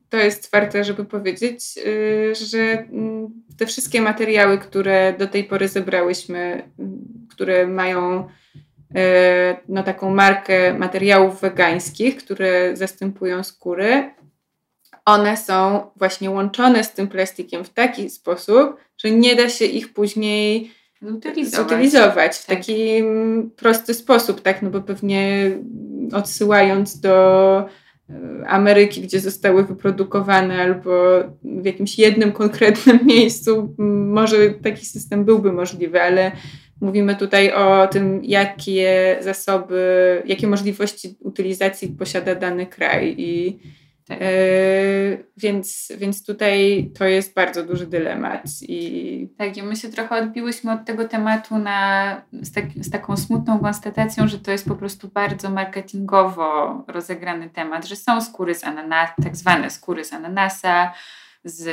to jest warte, żeby powiedzieć, y, że mm, te wszystkie materiały, które do tej pory zebrałyśmy, y, które mają no, taką markę materiałów wegańskich, które zastępują skóry, one są właśnie łączone z tym plastikiem w taki sposób, że nie da się ich później utylizować, utylizować w tak. taki prosty sposób, tak? No bo pewnie odsyłając do Ameryki, gdzie zostały wyprodukowane, albo w jakimś jednym konkretnym miejscu, może taki system byłby możliwy, ale mówimy tutaj o tym, jakie zasoby, jakie możliwości utylizacji posiada dany kraj i tak. Yy, więc, więc tutaj to jest bardzo duży dylemat. I... Tak, i my się trochę odbiłyśmy od tego tematu na, z, tak, z taką smutną konstatacją, że to jest po prostu bardzo marketingowo rozegrany temat, że są skóry z ananasa, tak zwane skóry z ananasa, z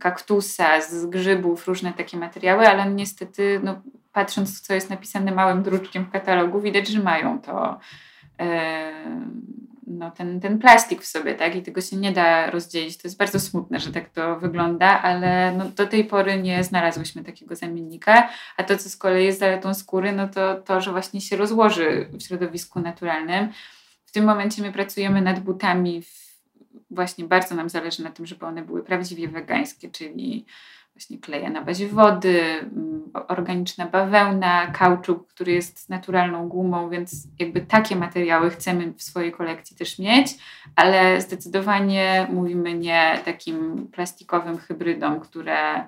kaktusa, z grzybów, różne takie materiały, ale niestety, no, patrząc, co jest napisane małym druczkiem w katalogu, widać, że mają to. Yy, no, ten, ten plastik w sobie, tak? I tego się nie da rozdzielić. To jest bardzo smutne, że tak to wygląda, ale no, do tej pory nie znalazłyśmy takiego zamiennika. A to, co z kolei jest zaletą skóry, no to to, że właśnie się rozłoży w środowisku naturalnym. W tym momencie my pracujemy nad butami. W, właśnie bardzo nam zależy na tym, żeby one były prawdziwie wegańskie, czyli właśnie kleje na bazie wody, mm, organiczna bawełna, kauczuk, który jest naturalną gumą, więc jakby takie materiały chcemy w swojej kolekcji też mieć, ale zdecydowanie mówimy nie takim plastikowym hybrydom, które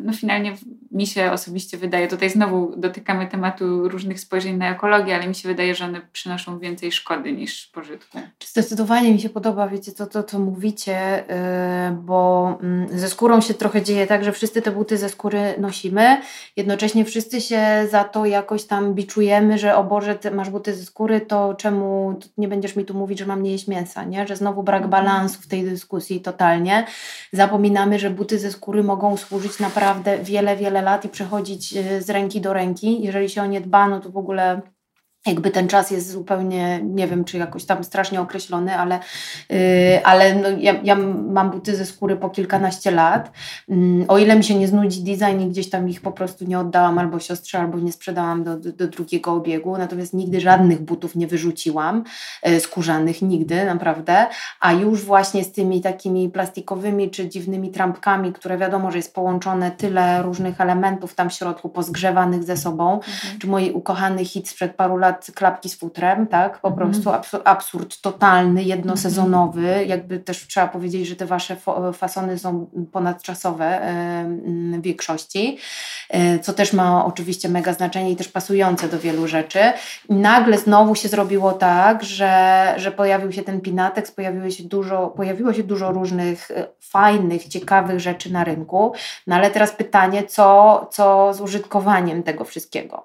no finalnie mi się osobiście wydaje, tutaj znowu dotykamy tematu różnych spojrzeń na ekologię, ale mi się wydaje, że one przynoszą więcej szkody niż pożytku. Zdecydowanie mi się podoba, wiecie, to, to co mówicie, yy, bo yy, ze skórą się trochę dzieje tak, że wszyscy te buty ze skóry nosimy, jednocześnie wszyscy się za to jakoś tam biczujemy, że o Boże, masz buty ze skóry, to czemu nie będziesz mi tu mówić, że mam nie jeść mięsa, nie? Że znowu brak mhm. balansu w tej dyskusji totalnie. Zapominamy, że buty ze skóry mogą służyć służyć naprawdę wiele, wiele lat i przechodzić y, z ręki do ręki. Jeżeli się o nie dbano, to w ogóle jakby ten czas jest zupełnie, nie wiem, czy jakoś tam strasznie określony, ale, yy, ale no, ja, ja mam buty ze skóry po kilkanaście lat. Yy, o ile mi się nie znudzi design i gdzieś tam ich po prostu nie oddałam albo siostrze, albo nie sprzedałam do, do, do drugiego obiegu, natomiast nigdy żadnych butów nie wyrzuciłam, yy, skórzanych, nigdy, naprawdę, a już właśnie z tymi takimi plastikowymi czy dziwnymi trampkami, które wiadomo, że jest połączone tyle różnych elementów tam w środku, pozgrzewanych ze sobą, mhm. czy moi ukochany hit sprzed paru lat przykład klapki z futrem, tak? Po mhm. prostu absur absurd totalny, jednosezonowy. Mhm. Jakby też trzeba powiedzieć, że te wasze fasony są ponadczasowe w większości, e, co też ma oczywiście mega znaczenie i też pasujące do wielu rzeczy. I nagle znowu się zrobiło tak, że, że pojawił się ten Pinatex, pojawiło się dużo, pojawiło się dużo różnych e, fajnych, ciekawych rzeczy na rynku. No ale teraz pytanie, co, co z użytkowaniem tego wszystkiego?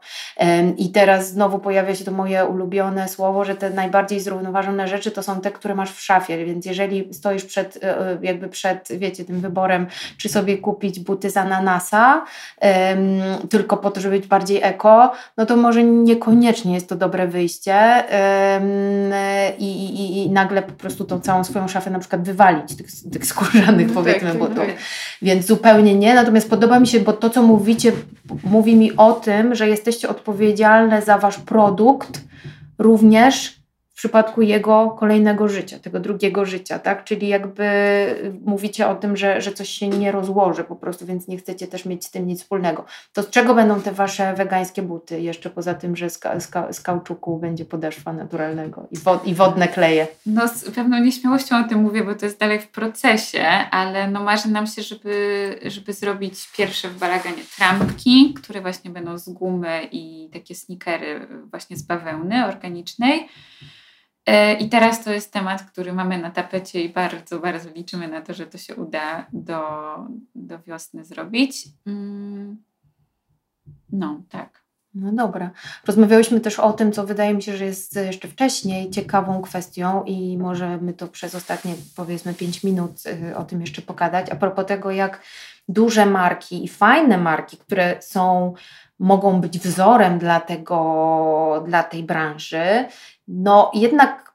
I teraz znowu pojawia się się to moje ulubione słowo, że te najbardziej zrównoważone rzeczy to są te, które masz w szafie, więc jeżeli stoisz przed, e, jakby przed, wiecie, tym wyborem, czy sobie kupić buty z ananasa, um, tylko po to, żeby być bardziej eko, no to może niekoniecznie jest to dobre wyjście um, i, i, i, nagle po prostu tą całą swoją szafę na przykład wywalić, tych, tych skórzanych no powiedzmy tak, butów. Tak. Więc zupełnie nie, natomiast podoba mi się, bo to, co mówicie, mówi mi o tym, że jesteście odpowiedzialne za wasz produkt również przypadku jego kolejnego życia, tego drugiego życia, tak? Czyli jakby mówicie o tym, że, że coś się nie rozłoży po prostu, więc nie chcecie też mieć z tym nic wspólnego. To z czego będą te wasze wegańskie buty? Jeszcze poza tym, że z, ka, z, ka, z kauczuku będzie podeszwa naturalnego i, wod, i wodne kleje. No z pewną nieśmiałością o tym mówię, bo to jest dalej w procesie, ale no marzy nam się, żeby, żeby zrobić pierwsze w balaganie trampki, które właśnie będą z gumy i takie sneakery właśnie z bawełny organicznej. E, I teraz to jest temat, który mamy na tapecie i bardzo, bardzo liczymy na to, że to się uda do, do wiosny zrobić. Mm. No, tak. No dobra. Rozmawiałyśmy też o tym, co wydaje mi się, że jest jeszcze wcześniej ciekawą kwestią i możemy to przez ostatnie powiedzmy 5 minut y, o tym jeszcze pokazać. A propos tego, jak duże marki i fajne marki, które są mogą być wzorem dla, tego, dla tej branży, no jednak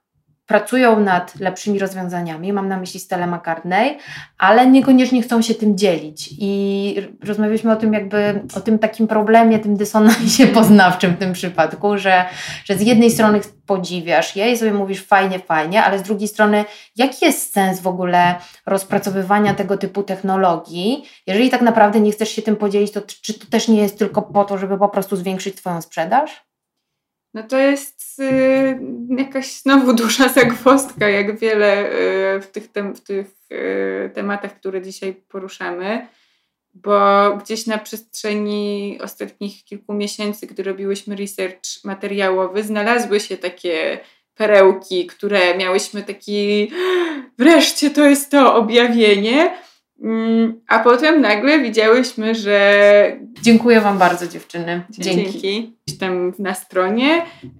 pracują nad lepszymi rozwiązaniami, mam na myśli Stella McCartney, ale niekoniecznie chcą się tym dzielić. I rozmawialiśmy o tym jakby, o tym takim problemie, tym dysonansie poznawczym w tym przypadku, że, że z jednej strony podziwiasz je i sobie mówisz fajnie, fajnie, ale z drugiej strony jaki jest sens w ogóle rozpracowywania tego typu technologii, jeżeli tak naprawdę nie chcesz się tym podzielić, to czy to też nie jest tylko po to, żeby po prostu zwiększyć Twoją sprzedaż? No to jest y, jakaś znowu duża zagwozdka, jak wiele y, w tych, tem, w tych y, tematach, które dzisiaj poruszamy, bo gdzieś na przestrzeni ostatnich kilku miesięcy, gdy robiłyśmy research materiałowy, znalazły się takie perełki, które miałyśmy taki wreszcie to jest to objawienie, a potem nagle widziałyśmy, że. Dziękuję Wam bardzo, dziewczyny. Dzięki. Dzięki. Tam na stronie, yy,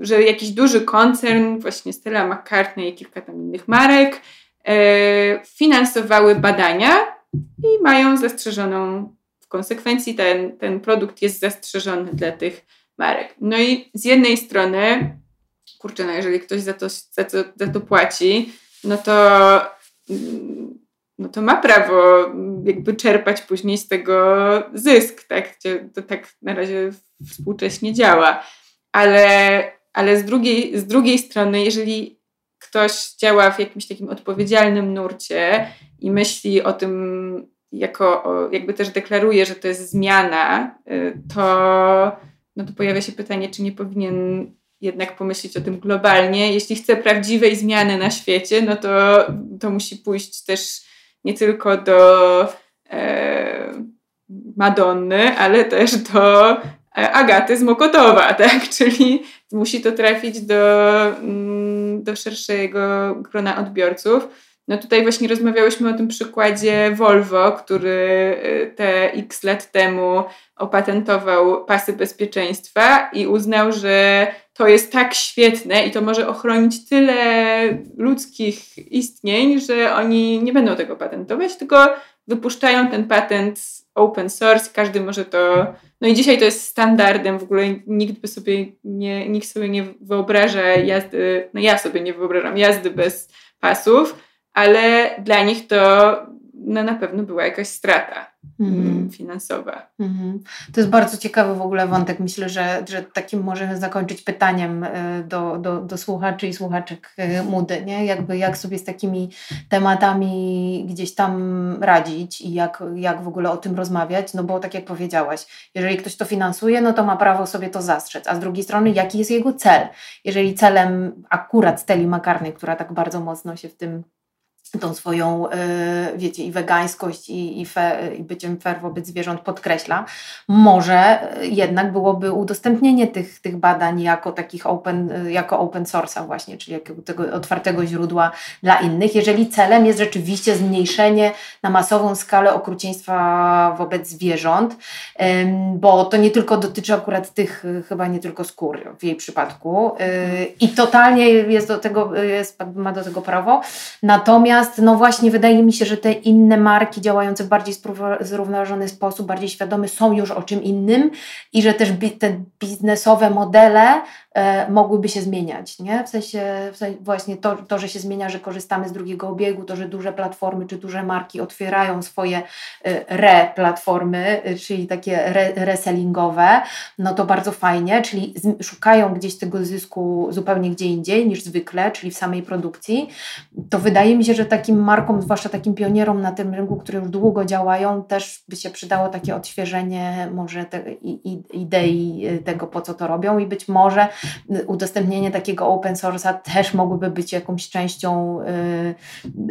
że jakiś duży koncern, właśnie Stella McCartney i kilka tam innych marek, yy, finansowały badania i mają zastrzeżoną, w konsekwencji ten, ten produkt jest zastrzeżony dla tych marek. No i z jednej strony, kurczę, no jeżeli ktoś za to, za to, za to płaci, no to no to ma prawo jakby czerpać później z tego zysk, tak? To tak na razie współcześnie działa. Ale, ale z, drugiej, z drugiej strony, jeżeli ktoś działa w jakimś takim odpowiedzialnym nurcie i myśli o tym jako, jakby też deklaruje, że to jest zmiana, y, to, no to pojawia się pytanie, czy nie powinien jednak pomyśleć o tym globalnie. Jeśli chce prawdziwej zmiany na świecie, no to, to musi pójść też nie tylko do e, Madonny, ale też do e, Agaty z Mokotowa, tak? Czyli musi to trafić do, mm, do szerszego grona odbiorców. No tutaj właśnie rozmawiałyśmy o tym przykładzie Volvo, który e, te x lat temu opatentował pasy bezpieczeństwa i uznał, że to jest tak świetne i to może ochronić tyle ludzkich istnień, że oni nie będą tego patentować, tylko wypuszczają ten patent open source, każdy może to. No i dzisiaj to jest standardem, w ogóle nikt by sobie nie, nikt sobie nie wyobraża jazdy, no ja sobie nie wyobrażam jazdy bez pasów, ale dla nich to no na pewno była jakaś strata mm. finansowa. Mm. To jest bardzo ciekawy w ogóle wątek. Myślę, że, że takim możemy zakończyć pytaniem e, do, do, do słuchaczy i słuchaczek e, Mudy, nie? Jakby jak sobie z takimi tematami gdzieś tam radzić i jak, jak w ogóle o tym rozmawiać, no bo tak jak powiedziałaś, jeżeli ktoś to finansuje, no to ma prawo sobie to zastrzec, a z drugiej strony jaki jest jego cel? Jeżeli celem akurat Steli Makarnej, która tak bardzo mocno się w tym tą swoją, e, wiecie, i wegańskość, i, i, fe, i byciem fair wobec zwierząt podkreśla, może jednak byłoby udostępnienie tych, tych badań jako takich open, jako open source'a właśnie, czyli jakiego tego otwartego źródła dla innych, jeżeli celem jest rzeczywiście zmniejszenie na masową skalę okrucieństwa wobec zwierząt, bo to nie tylko dotyczy akurat tych, chyba nie tylko skór w jej przypadku e, i totalnie jest do tego, jest, ma do tego prawo, natomiast Natomiast, no właśnie, wydaje mi się, że te inne marki działające w bardziej zrównoważony sposób, bardziej świadomy, są już o czym innym i że też te biznesowe modele mogłyby się zmieniać, nie? W sensie, w sensie właśnie to, to, że się zmienia, że korzystamy z drugiego obiegu, to, że duże platformy czy duże marki otwierają swoje e, re-platformy, e, czyli takie re, resellingowe, no to bardzo fajnie, czyli szukają gdzieś tego zysku zupełnie gdzie indziej niż zwykle, czyli w samej produkcji. To wydaje mi się, że takim markom, zwłaszcza takim pionierom na tym rynku, które już długo działają, też by się przydało takie odświeżenie może te, i, idei tego, po co to robią i być może udostępnienie takiego open source'a też mogłyby być jakąś częścią y,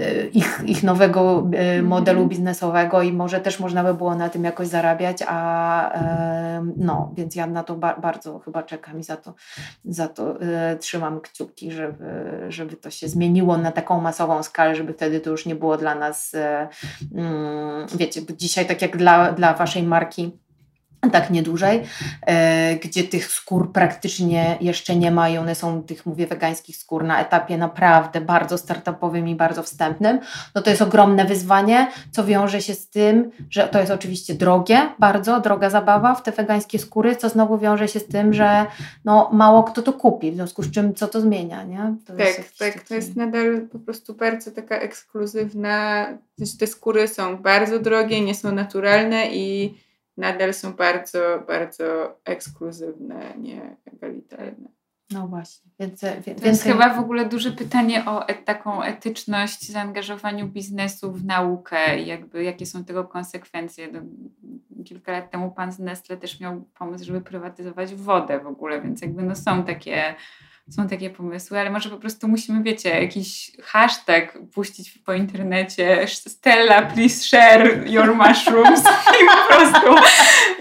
y, ich, ich nowego y, mhm. modelu biznesowego i może też można by było na tym jakoś zarabiać, a no, więc ja na to ba bardzo chyba czekam i za to, za to trzymam kciuki, żeby, żeby to się zmieniło na taką masową skalę, żeby wtedy to już nie było dla nas, mm, wiecie, dzisiaj tak jak dla, dla waszej marki tak nie dłużej, e, gdzie tych skór praktycznie jeszcze nie ma i one są tych, mówię, wegańskich skór na etapie naprawdę bardzo startupowym i bardzo wstępnym, no to jest ogromne wyzwanie, co wiąże się z tym, że to jest oczywiście drogie, bardzo droga zabawa w te wegańskie skóry, co znowu wiąże się z tym, że no, mało kto to kupi, w związku z czym co to zmienia, nie? To tak, tak, taki... to jest nadal po prostu bardzo taka ekskluzywna, te skóry są bardzo drogie, nie są naturalne i nadal są bardzo, bardzo ekskluzywne, nie egalitarne. No właśnie. Więc, więc, to jest chyba w ogóle duże pytanie o et, taką etyczność, zaangażowaniu biznesu w naukę i jakby jakie są tego konsekwencje. No, kilka lat temu pan z Nestle też miał pomysł, żeby prywatyzować wodę w ogóle, więc jakby no są takie są takie pomysły, ale może po prostu musimy, wiecie, jakiś hashtag puścić po internecie Stella, please share your mushrooms i po prostu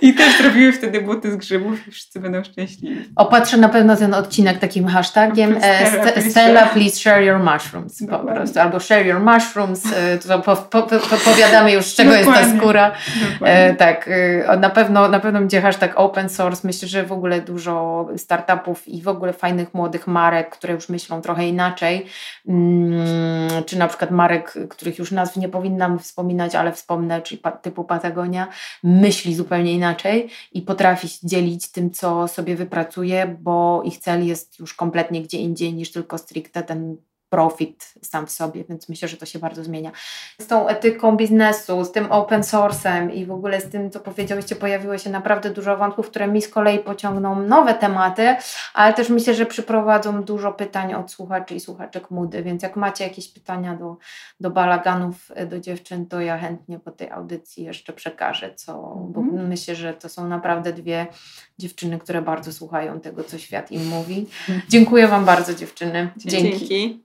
i też zrobiły wtedy buty z grzybów i wszyscy będą szczęśliwi. Opatrzę na pewno ten odcinek takim hashtagiem e, Stella, please, Stella, share. please share your mushrooms po prostu, albo share your mushrooms, e, to po, po, po, podpowiadamy już z czego Dokładnie. jest ta skóra. E, tak, e, na pewno, na pewno będzie hashtag open source, myślę, że w ogóle dużo startupów i w ogóle fajnych młodych młodych marek, które już myślą trochę inaczej, mm, czy na przykład marek, których już nazw nie powinnam wspominać, ale wspomnę, czyli typu Patagonia, myśli zupełnie inaczej i potrafi się dzielić tym, co sobie wypracuje, bo ich cel jest już kompletnie gdzie indziej niż tylko stricte ten profit sam w sobie, więc myślę, że to się bardzo zmienia. Z tą etyką biznesu, z tym open source'em i w ogóle z tym, co powiedziałyście, pojawiło się naprawdę dużo wątków, które mi z kolei pociągną nowe tematy, ale też myślę, że przyprowadzą dużo pytań od słuchaczy i słuchaczek Mudy, więc jak macie jakieś pytania do, do balaganów, do dziewczyn, to ja chętnie po tej audycji jeszcze przekażę, co, mm. bo mhm. myślę, że to są naprawdę dwie dziewczyny, które bardzo słuchają tego, co świat im mówi. Dziękuję Wam bardzo dziewczyny. Dzięki. Dzięki.